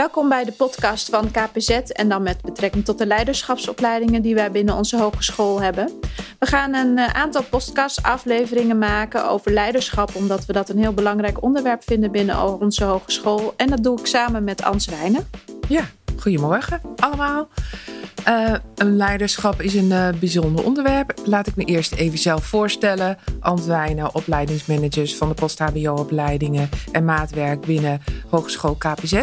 Welkom bij de podcast van KPZ en dan met betrekking tot de leiderschapsopleidingen die wij binnen onze hogeschool hebben. We gaan een eh, aantal podcastafleveringen maken over leiderschap, omdat we dat een heel belangrijk onderwerp vinden binnen onze hogeschool. En dat doe ik samen met Ans Wijnen. Ja, goedemorgen allemaal. Uh, een leiderschap is een uh, bijzonder onderwerp. Laat ik me eerst even zelf voorstellen. Antwijnen, opleidingsmanagers van de post-HBO-opleidingen en maatwerk binnen Hogeschool KPZ.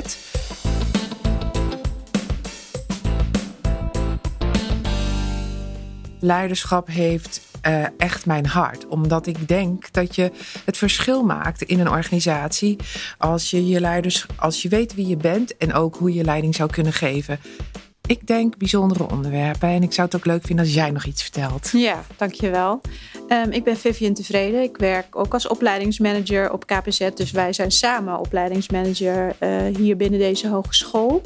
Leiderschap heeft uh, echt mijn hart. Omdat ik denk dat je het verschil maakt in een organisatie als je je leiders, als je weet wie je bent en ook hoe je leiding zou kunnen geven. Ik denk bijzondere onderwerpen en ik zou het ook leuk vinden als jij nog iets vertelt. Ja, dankjewel. Um, ik ben Vivian Tevreden. Ik werk ook als opleidingsmanager op KPZ. Dus wij zijn samen opleidingsmanager uh, hier binnen deze hogeschool.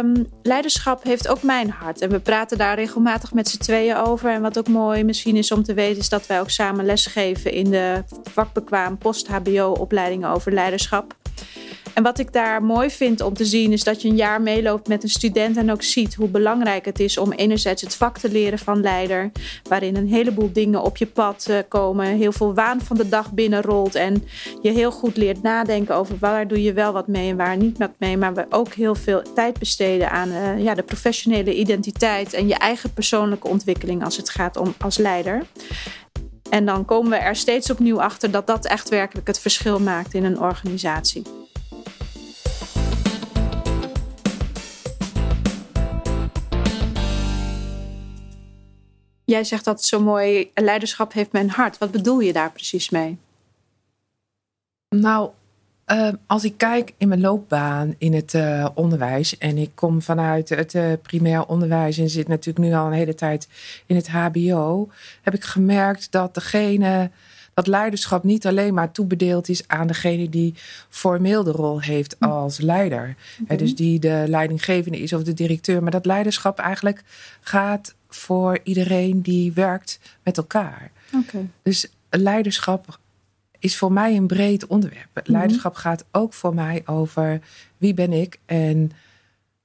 Um, leiderschap heeft ook mijn hart. En we praten daar regelmatig met z'n tweeën over. En wat ook mooi misschien is om te weten, is dat wij ook samen lesgeven in de vakbekwaam post-HBO-opleidingen over leiderschap. En wat ik daar mooi vind om te zien, is dat je een jaar meeloopt met een student en ook ziet hoe belangrijk het is om enerzijds het vak te leren van leider, waarin een heleboel dingen op je pad eh, komen, heel veel waan van de dag binnenrolt en je heel goed leert nadenken over waar doe je wel wat mee en waar niet wat mee, maar we ook heel veel tijd besteden aan uh, ja, de professionele identiteit en je eigen persoonlijke ontwikkeling als het gaat om als leider. En dan komen we er steeds opnieuw achter dat dat echt werkelijk het verschil maakt in een organisatie. Jij zegt dat zo mooi, leiderschap heeft mijn hart. Wat bedoel je daar precies mee? Nou, uh, als ik kijk in mijn loopbaan in het uh, onderwijs en ik kom vanuit het uh, primair onderwijs en zit natuurlijk nu al een hele tijd in het HBO, heb ik gemerkt dat degene dat leiderschap niet alleen maar toebedeeld is aan degene die formeel de rol heeft hm. als leider. Okay. dus die de leidinggevende is of de directeur. Maar dat leiderschap eigenlijk gaat voor iedereen die werkt met elkaar. Okay. Dus leiderschap is voor mij een breed onderwerp. Mm -hmm. Leiderschap gaat ook voor mij over wie ben ik en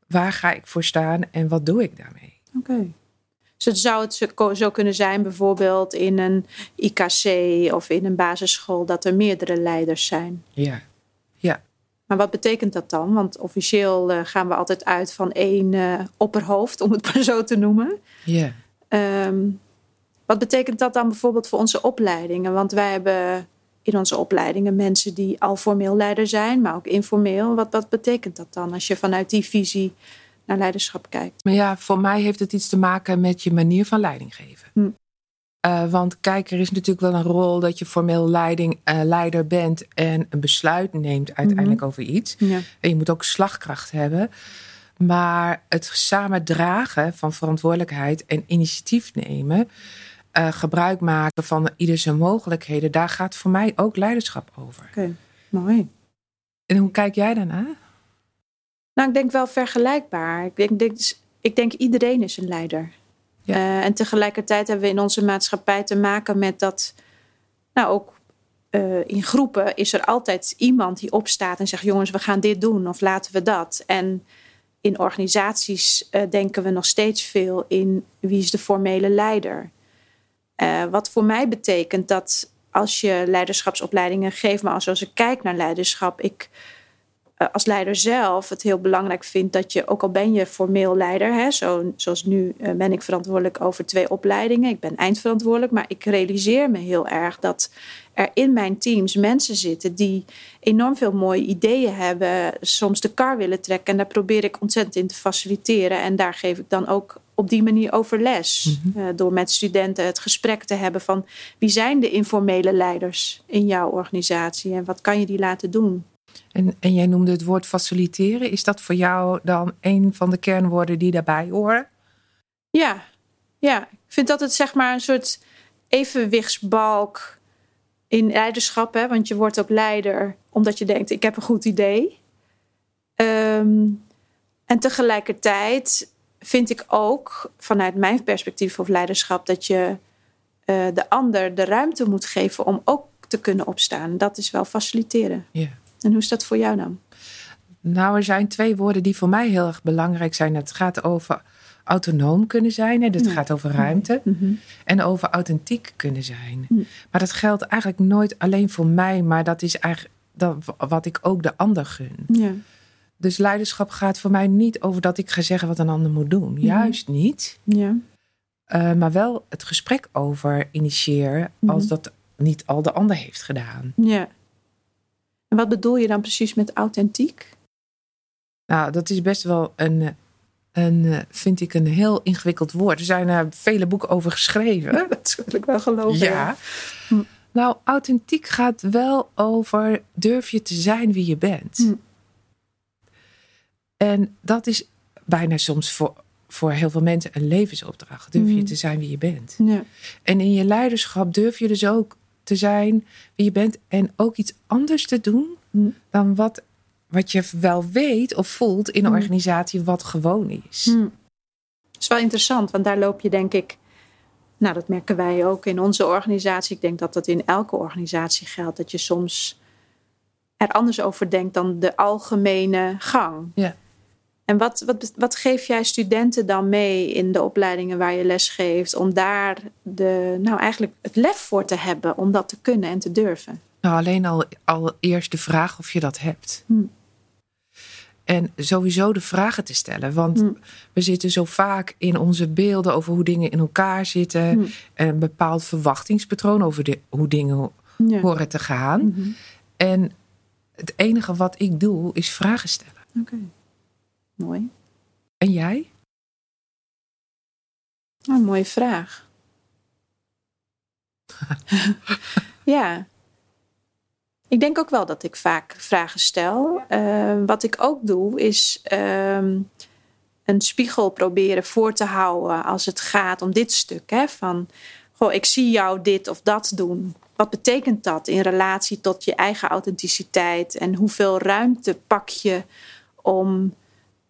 waar ga ik voor staan en wat doe ik daarmee. Oké. Okay. Dus zou het zo kunnen zijn, bijvoorbeeld in een IKC of in een basisschool, dat er meerdere leiders zijn? Ja. Maar wat betekent dat dan? Want officieel uh, gaan we altijd uit van één uh, opperhoofd, om het maar zo te noemen. Ja. Um, wat betekent dat dan bijvoorbeeld voor onze opleidingen? Want wij hebben in onze opleidingen mensen die al formeel leider zijn, maar ook informeel. Wat, wat betekent dat dan als je vanuit die visie naar leiderschap kijkt? Maar ja, voor mij heeft het iets te maken met je manier van leiding geven. Hm. Uh, want kijk, er is natuurlijk wel een rol dat je formeel leiding, uh, leider bent en een besluit neemt uiteindelijk mm -hmm. over iets. Ja. En je moet ook slagkracht hebben. Maar het samen dragen van verantwoordelijkheid en initiatief nemen, uh, gebruik maken van ieder zijn mogelijkheden, daar gaat voor mij ook leiderschap over. Oké, okay. mooi. En hoe kijk jij daarnaar? Nou, ik denk wel vergelijkbaar. Ik denk, denk, ik denk iedereen is een leider. Uh, en tegelijkertijd hebben we in onze maatschappij te maken met dat, nou ook uh, in groepen is er altijd iemand die opstaat en zegt: jongens, we gaan dit doen of laten we dat. En in organisaties uh, denken we nog steeds veel in wie is de formele leider. wat voor mij betekent dat als je leiderschapsopleidingen geeft, maar als ik kijk naar leiderschap, ik als leider zelf het heel belangrijk vind dat je, ook al ben je formeel leider, hè, zo, zoals nu uh, ben ik verantwoordelijk over twee opleidingen, ik ben eindverantwoordelijk, maar ik realiseer me heel erg dat er in mijn teams mensen zitten die enorm veel mooie ideeën hebben, soms de kar willen trekken en daar probeer ik ontzettend in te faciliteren en daar geef ik dan ook op die manier over les. Mm -hmm. uh, door met studenten het gesprek te hebben van wie zijn de informele leiders in jouw organisatie en wat kan je die laten doen. En, en jij noemde het woord faciliteren. Is dat voor jou dan een van de kernwoorden die daarbij horen? Ja, ja. ik vind dat het zeg maar een soort evenwichtsbalk in leiderschap. Hè? Want je wordt ook leider omdat je denkt, ik heb een goed idee. Um, en tegelijkertijd vind ik ook vanuit mijn perspectief of leiderschap dat je uh, de ander de ruimte moet geven om ook te kunnen opstaan. Dat is wel faciliteren. Ja. En hoe is dat voor jou dan? Nou, er zijn twee woorden die voor mij heel erg belangrijk zijn. Het gaat over autonoom kunnen zijn. Hè? Dus het gaat over ruimte. Mhm. En over authentiek kunnen zijn. Mm. Maar dat geldt eigenlijk nooit alleen voor mij. Maar dat is eigenlijk dat, wat ik ook de ander gun. Ja. Dus leiderschap gaat voor mij niet over dat ik ga zeggen wat een ander moet doen. Juist niet. Ja. Uh, maar wel het gesprek over initiëren als dat niet al de ander heeft gedaan. Ja. En wat bedoel je dan precies met authentiek? Nou, dat is best wel een, een uh, vind ik, een heel ingewikkeld woord. Er zijn er vele boeken over geschreven. dat wil ik wel geloven. Ja. Hm. Nou, authentiek gaat wel over durf je te zijn wie je bent. Hm. En dat is bijna soms voor, voor heel veel mensen een levensopdracht. Durf je Mm. te zijn wie je bent. Ja. En in je leiderschap durf je dus ook te zijn wie je bent. En ook iets anders te doen Hm. dan wat, wat je wel weet of voelt in een Mm. organisatie wat gewoon is. Hm. Dat is wel interessant, want daar loop je denk ik... Nou, dat merken wij ook in onze organisatie. Ik denk dat dat in elke organisatie geldt. Dat je soms er anders over denkt dan de algemene gang. Ja. En wat, wat, wat geef jij studenten dan mee in de opleidingen waar je les geeft... om daar de, nou eigenlijk het lef voor te hebben om dat te kunnen en te durven? Nou, alleen al, al eerst de vraag of je dat hebt. Hm. En sowieso de vragen te stellen. Want Hm. we zitten zo vaak in onze beelden over hoe dingen in elkaar zitten. Hm. En een bepaald verwachtingspatroon over de, hoe dingen Ja. horen te gaan. Mhm. En het enige wat ik doe is vragen stellen. Oké, mooi. En jij? Nou, een mooie vraag. ja. Ik denk ook wel dat ik vaak vragen stel. Uh, wat ik ook doe, is um, een spiegel proberen voor te houden als het gaat om dit stuk. Hè? Van, goh, ik zie jou dit of dat doen. Wat betekent dat in relatie tot je eigen authenticiteit? En hoeveel ruimte pak je om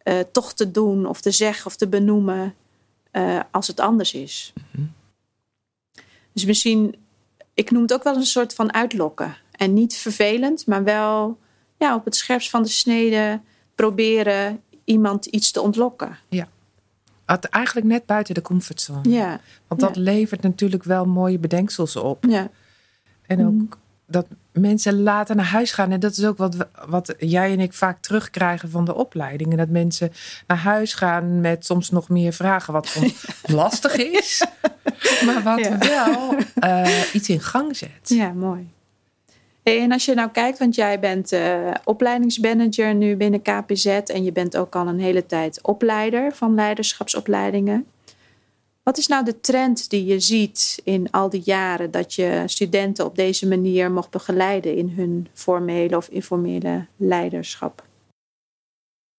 uh, toch te doen of te zeggen of te benoemen uh, als het anders is? Mm-hmm. Dus misschien, ik noem het ook wel een soort van uitlokken. En niet vervelend, maar wel ja, op het scherpst van de snede proberen iemand iets te ontlokken. Ja. Eigenlijk net buiten de comfortzone. Ja. Want dat ja. levert natuurlijk wel mooie bedenksels op. Ja. En ook Mhm. dat mensen later naar huis gaan. En dat is ook wat, we- wat jij en ik vaak terugkrijgen van de opleidingen. Dat mensen naar huis gaan met soms nog meer vragen. Wat soms lastig is. Maar wat Ja. wel eh, iets in gang zet. Ja, mooi. En als je nou kijkt, want jij bent eh, opleidingsmanager nu binnen KPZ en je bent ook al een hele tijd opleider van leiderschapsopleidingen. Wat is nou de trend die je ziet in al die jaren dat je studenten op deze manier mocht begeleiden in hun formele of informele leiderschap?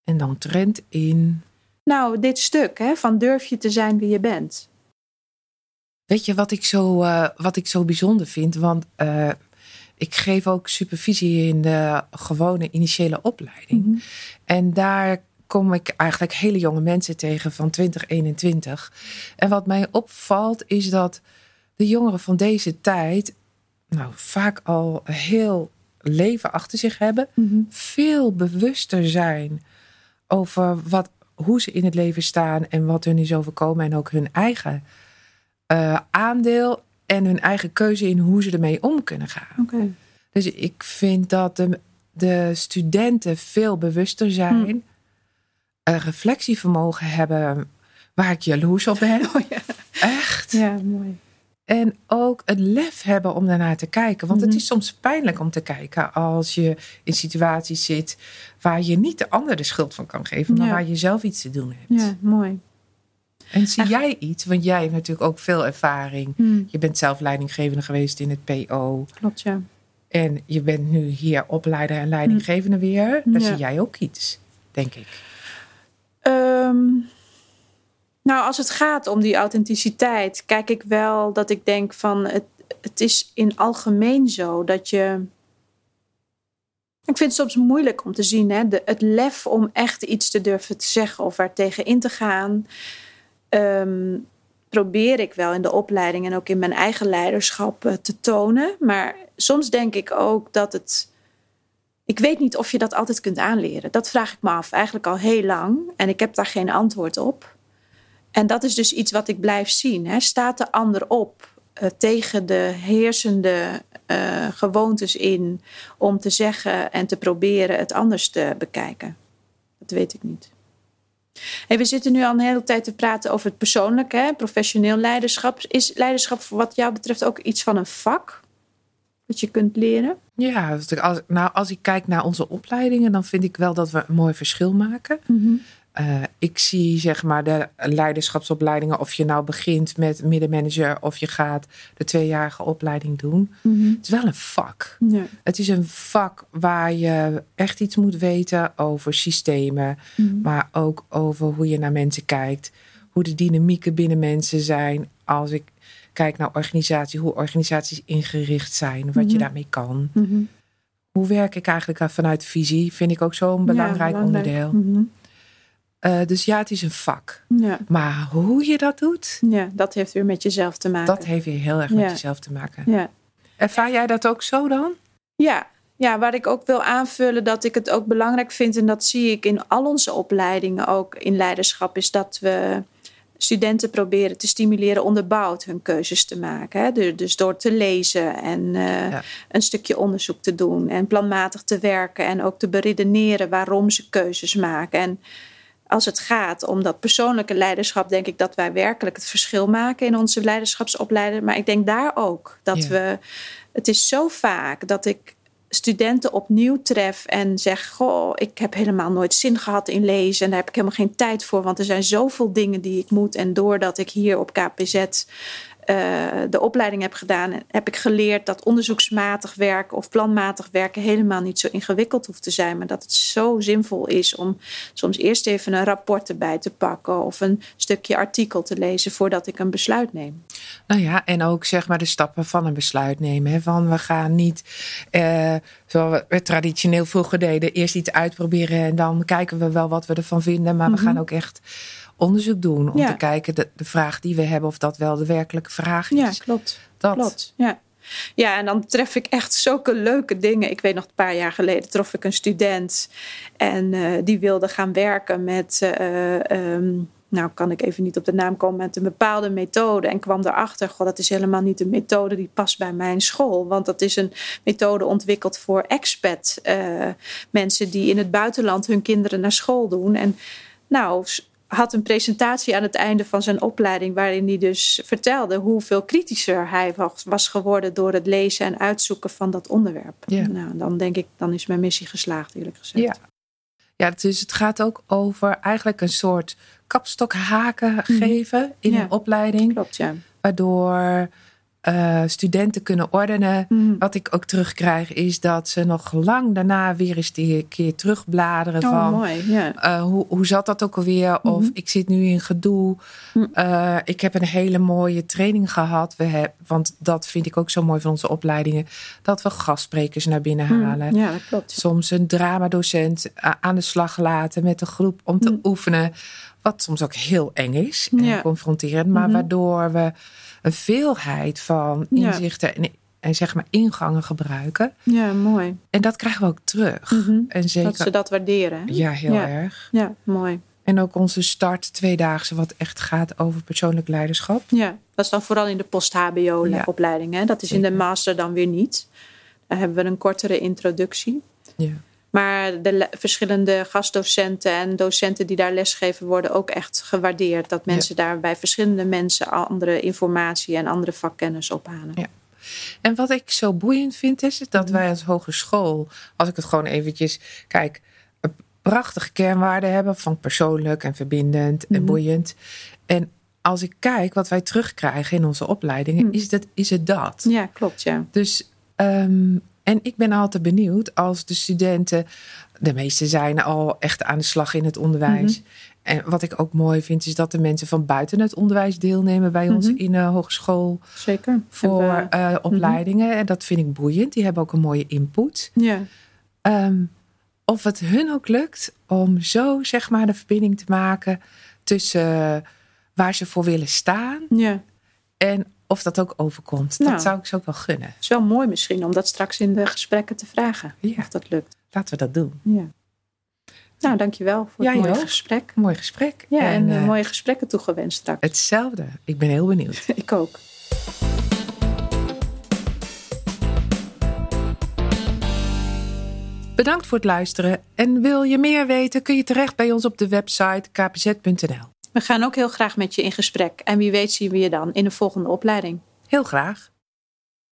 En dan trend in. Nou, dit stuk hè, van durf je te zijn wie je bent. Weet je wat ik zo, eh, wat ik zo bijzonder vind? Want eh, ik geef ook supervisie in de gewone initiële opleiding. Mhm. En daar kom ik eigenlijk hele jonge mensen tegen van 2021. En wat mij opvalt is dat de jongeren van deze tijd nou, vaak al heel leven achter zich hebben. Mhm. Veel bewuster zijn over wat, hoe ze in het leven staan en wat hun is overkomen. En ook hun eigen eh, aandeel en hun eigen keuze in hoe ze ermee om kunnen gaan. Dus ik vind dat de, de studenten veel bewuster zijn. Hmm. Een reflectievermogen hebben waar ik jaloers op ben. Oh ja. Echt. ja, mooi. En ook het lef hebben om daarnaar te kijken. Want Mhm. het is soms pijnlijk om te kijken als je in situaties zit waar je niet de ander de schuld van kan geven, maar Ja. waar je zelf iets te doen hebt. Ja, mooi. En zie Echt. jij iets? Want jij hebt natuurlijk ook veel ervaring. Hmm, Je bent zelf leidinggevende geweest in het PO. klopt, ja. En je bent nu hier opleider en leidinggevende weer. Daar Ja. zie jij ook iets, denk ik. Ehm, nou, als het gaat om die authenticiteit, kijk ik wel dat ik denk van het, het is in algemeen zo dat je. Ik vind het soms moeilijk om te zien, hè, het lef om echt iets te durven te zeggen of er tegen in te gaan. ehm, probeer ik wel in de opleiding en ook in mijn eigen leiderschap eh, te tonen. Maar soms denk ik ook dat het ik weet niet of je dat altijd kunt aanleren. Dat vraag ik me af, eigenlijk al heel lang. En ik heb daar geen antwoord op. En dat is dus iets wat ik blijf zien. Hè. Staat de ander op uh, tegen de heersende uh, gewoontes in om te zeggen en te proberen het anders te bekijken? Dat weet ik niet. We zitten nu al een hele tijd te praten over het persoonlijke, professioneel leiderschap. Is leiderschap wat jou betreft ook iets van een vak? Dat je kunt leren? Ja, als, nou, als ik kijk naar onze opleidingen, dan vind ik wel dat we een mooi verschil maken. Mm -hmm. Uh, ik zie zeg maar de leiderschapsopleidingen, of je nou begint met middenmanager of je gaat de tweejarige opleiding doen. Mm -hmm. Het is wel een vak. Ja. Het is een vak waar je echt iets moet weten over systemen, mm -hmm. maar ook over hoe je naar mensen kijkt, hoe de dynamieken binnen mensen zijn. Als ik kijk naar organisatie, hoe organisaties ingericht zijn, wat mm -hmm. je daarmee kan. Hoe werk ik eigenlijk vanuit visie? Vind ik ook zo'n belangrijk, ja, belangrijk onderdeel. Uh, dus ja, het is een vak. Ja. Maar hoe je dat doet. Ja, dat heeft weer met jezelf te maken. Dat heeft weer heel erg met jezelf te maken. Ja. Ervaar jij dat ook zo dan? Ja. ja, waar ik ook wil aanvullen dat ik het ook belangrijk vind. En dat zie ik in al onze opleidingen ook in leiderschap. Is dat we studenten proberen te stimuleren onderbouwd hun keuzes te maken. Hè? Dus door te lezen en uh, ja. een stukje onderzoek te doen. En planmatig te werken. En ook te beredeneren waarom ze keuzes maken. En als het gaat om dat persoonlijke leiderschap, denk ik dat wij werkelijk het verschil maken in onze leiderschapsopleiding. Maar ik denk daar ook dat ja. we. Het is zo vaak dat ik studenten opnieuw tref en zeg: Goh, ik heb helemaal nooit zin gehad in lezen en daar heb ik helemaal geen tijd voor, want er zijn zoveel dingen die ik moet. En doordat ik hier op KPZ uh, de opleiding heb gedaan, heb ik geleerd dat onderzoeksmatig werken of planmatig werken helemaal niet zo ingewikkeld hoeft te zijn. Maar dat het zo zinvol is om soms eerst even een rapport erbij te pakken of een stukje artikel te lezen voordat ik een besluit neem. Nou ja, en ook zeg maar de stappen van een besluit nemen. Hè? Van we gaan niet, uh, zoals we traditioneel vroeger deden, eerst iets uitproberen en dan kijken we wel wat we ervan vinden. Maar mm -hmm. we gaan ook echt onderzoek doen om ja. te kijken de, de vraag die we hebben of dat wel de werkelijke vraag is. Ja, klopt. Dat. Klopt. Ja. Ja, en dan tref ik echt zulke leuke dingen. Ik weet nog een paar jaar geleden trof ik een student en uh, die wilde gaan werken met. Uh, um, nou kan ik even niet op de naam komen, met een bepaalde methode. En kwam erachter, goh, dat is helemaal niet een methode die past bij mijn school. Want dat is een methode ontwikkeld voor expat uh, mensen die in het buitenland hun kinderen naar school doen. En nou, had een presentatie aan het einde van zijn opleiding. waarin hij dus vertelde hoeveel kritischer hij was geworden. door het lezen en uitzoeken van dat onderwerp. Ja. Nou, dan denk ik, dan is mijn missie geslaagd, eerlijk gezegd. Ja. Ja, dus het gaat ook over eigenlijk een soort kapstokhaken mhm. geven in ja. een opleiding. Klopt, ja. Waardoor uh, studenten kunnen ordenen. Mm. Wat ik ook terugkrijg is dat ze nog lang daarna weer eens die keer terugbladeren. Oh, van mooi, uh, hoe, hoe zat dat ook alweer? Mm. Of ik zit nu in gedoe. Mm. Uh, ik heb een hele mooie training gehad. We heb, want dat vind ik ook zo mooi van onze opleidingen. Dat we gastsprekers naar binnen halen. Ja, dat klopt. Soms een dramadocent aan de slag laten met een groep om te oefenen. Wat soms ook heel eng is en ja. confronterend. Maar -hmm. waardoor we een veelheid van inzichten en, en zeg maar ingangen gebruiken. Ja, mooi. En dat krijgen we ook terug. Mm -hmm. en zeker, dat ze dat waarderen. Ja, heel erg. Ja, mooi. En ook onze start tweedaagse, wat echt gaat over persoonlijk leiderschap. Ja, dat is dan vooral in de post-HBO-opleiding. Ja, dat is in de master dan weer niet. Dan hebben we een kortere introductie. Ja. Maar de verschillende gastdocenten en docenten die daar lesgeven worden ook echt gewaardeerd. Dat mensen ja. daar bij verschillende mensen andere informatie en andere vakkennis ophalen. Ja. En wat ik zo boeiend vind is dat mm. wij als hogeschool, als ik het gewoon eventjes kijk, een prachtige kernwaarden hebben van persoonlijk en verbindend mm. en boeiend. En als ik kijk wat wij terugkrijgen in onze opleidingen, mm. is, dat, is het dat. Ja, klopt, ja. Dus um, en ik ben altijd benieuwd als de studenten, de meeste zijn al echt aan de slag in het onderwijs. Mm -hmm. En wat ik ook mooi vind, is dat de mensen van buiten het onderwijs deelnemen bij mm -hmm. ons in de hogeschool. Zeker. Voor we, uh, opleidingen. Mm -hmm. En dat vind ik boeiend. Die hebben ook een mooie input. Ja. Um, of het hun ook lukt om zo zeg maar de verbinding te maken tussen uh, waar ze voor willen staan. Ja. En of dat ook overkomt. Nou, dat zou ik ze ook wel gunnen. Het is wel mooi misschien om dat straks in de gesprekken te vragen. Ja. Of dat lukt. laten we dat doen. Ja. Nou, dankjewel voor het mooie gesprek. Mooi gesprek. Ja, en, eh, eh, mooie gesprekken toegewenst straks. Hetzelfde. Ik ben heel benieuwd. Ik ook. Bedankt voor het luisteren. En wil je meer weten, kun je terecht bij ons op de website kpz.nl. We gaan ook heel graag met je in gesprek. En wie weet zien we je dan in de volgende opleiding. Heel graag.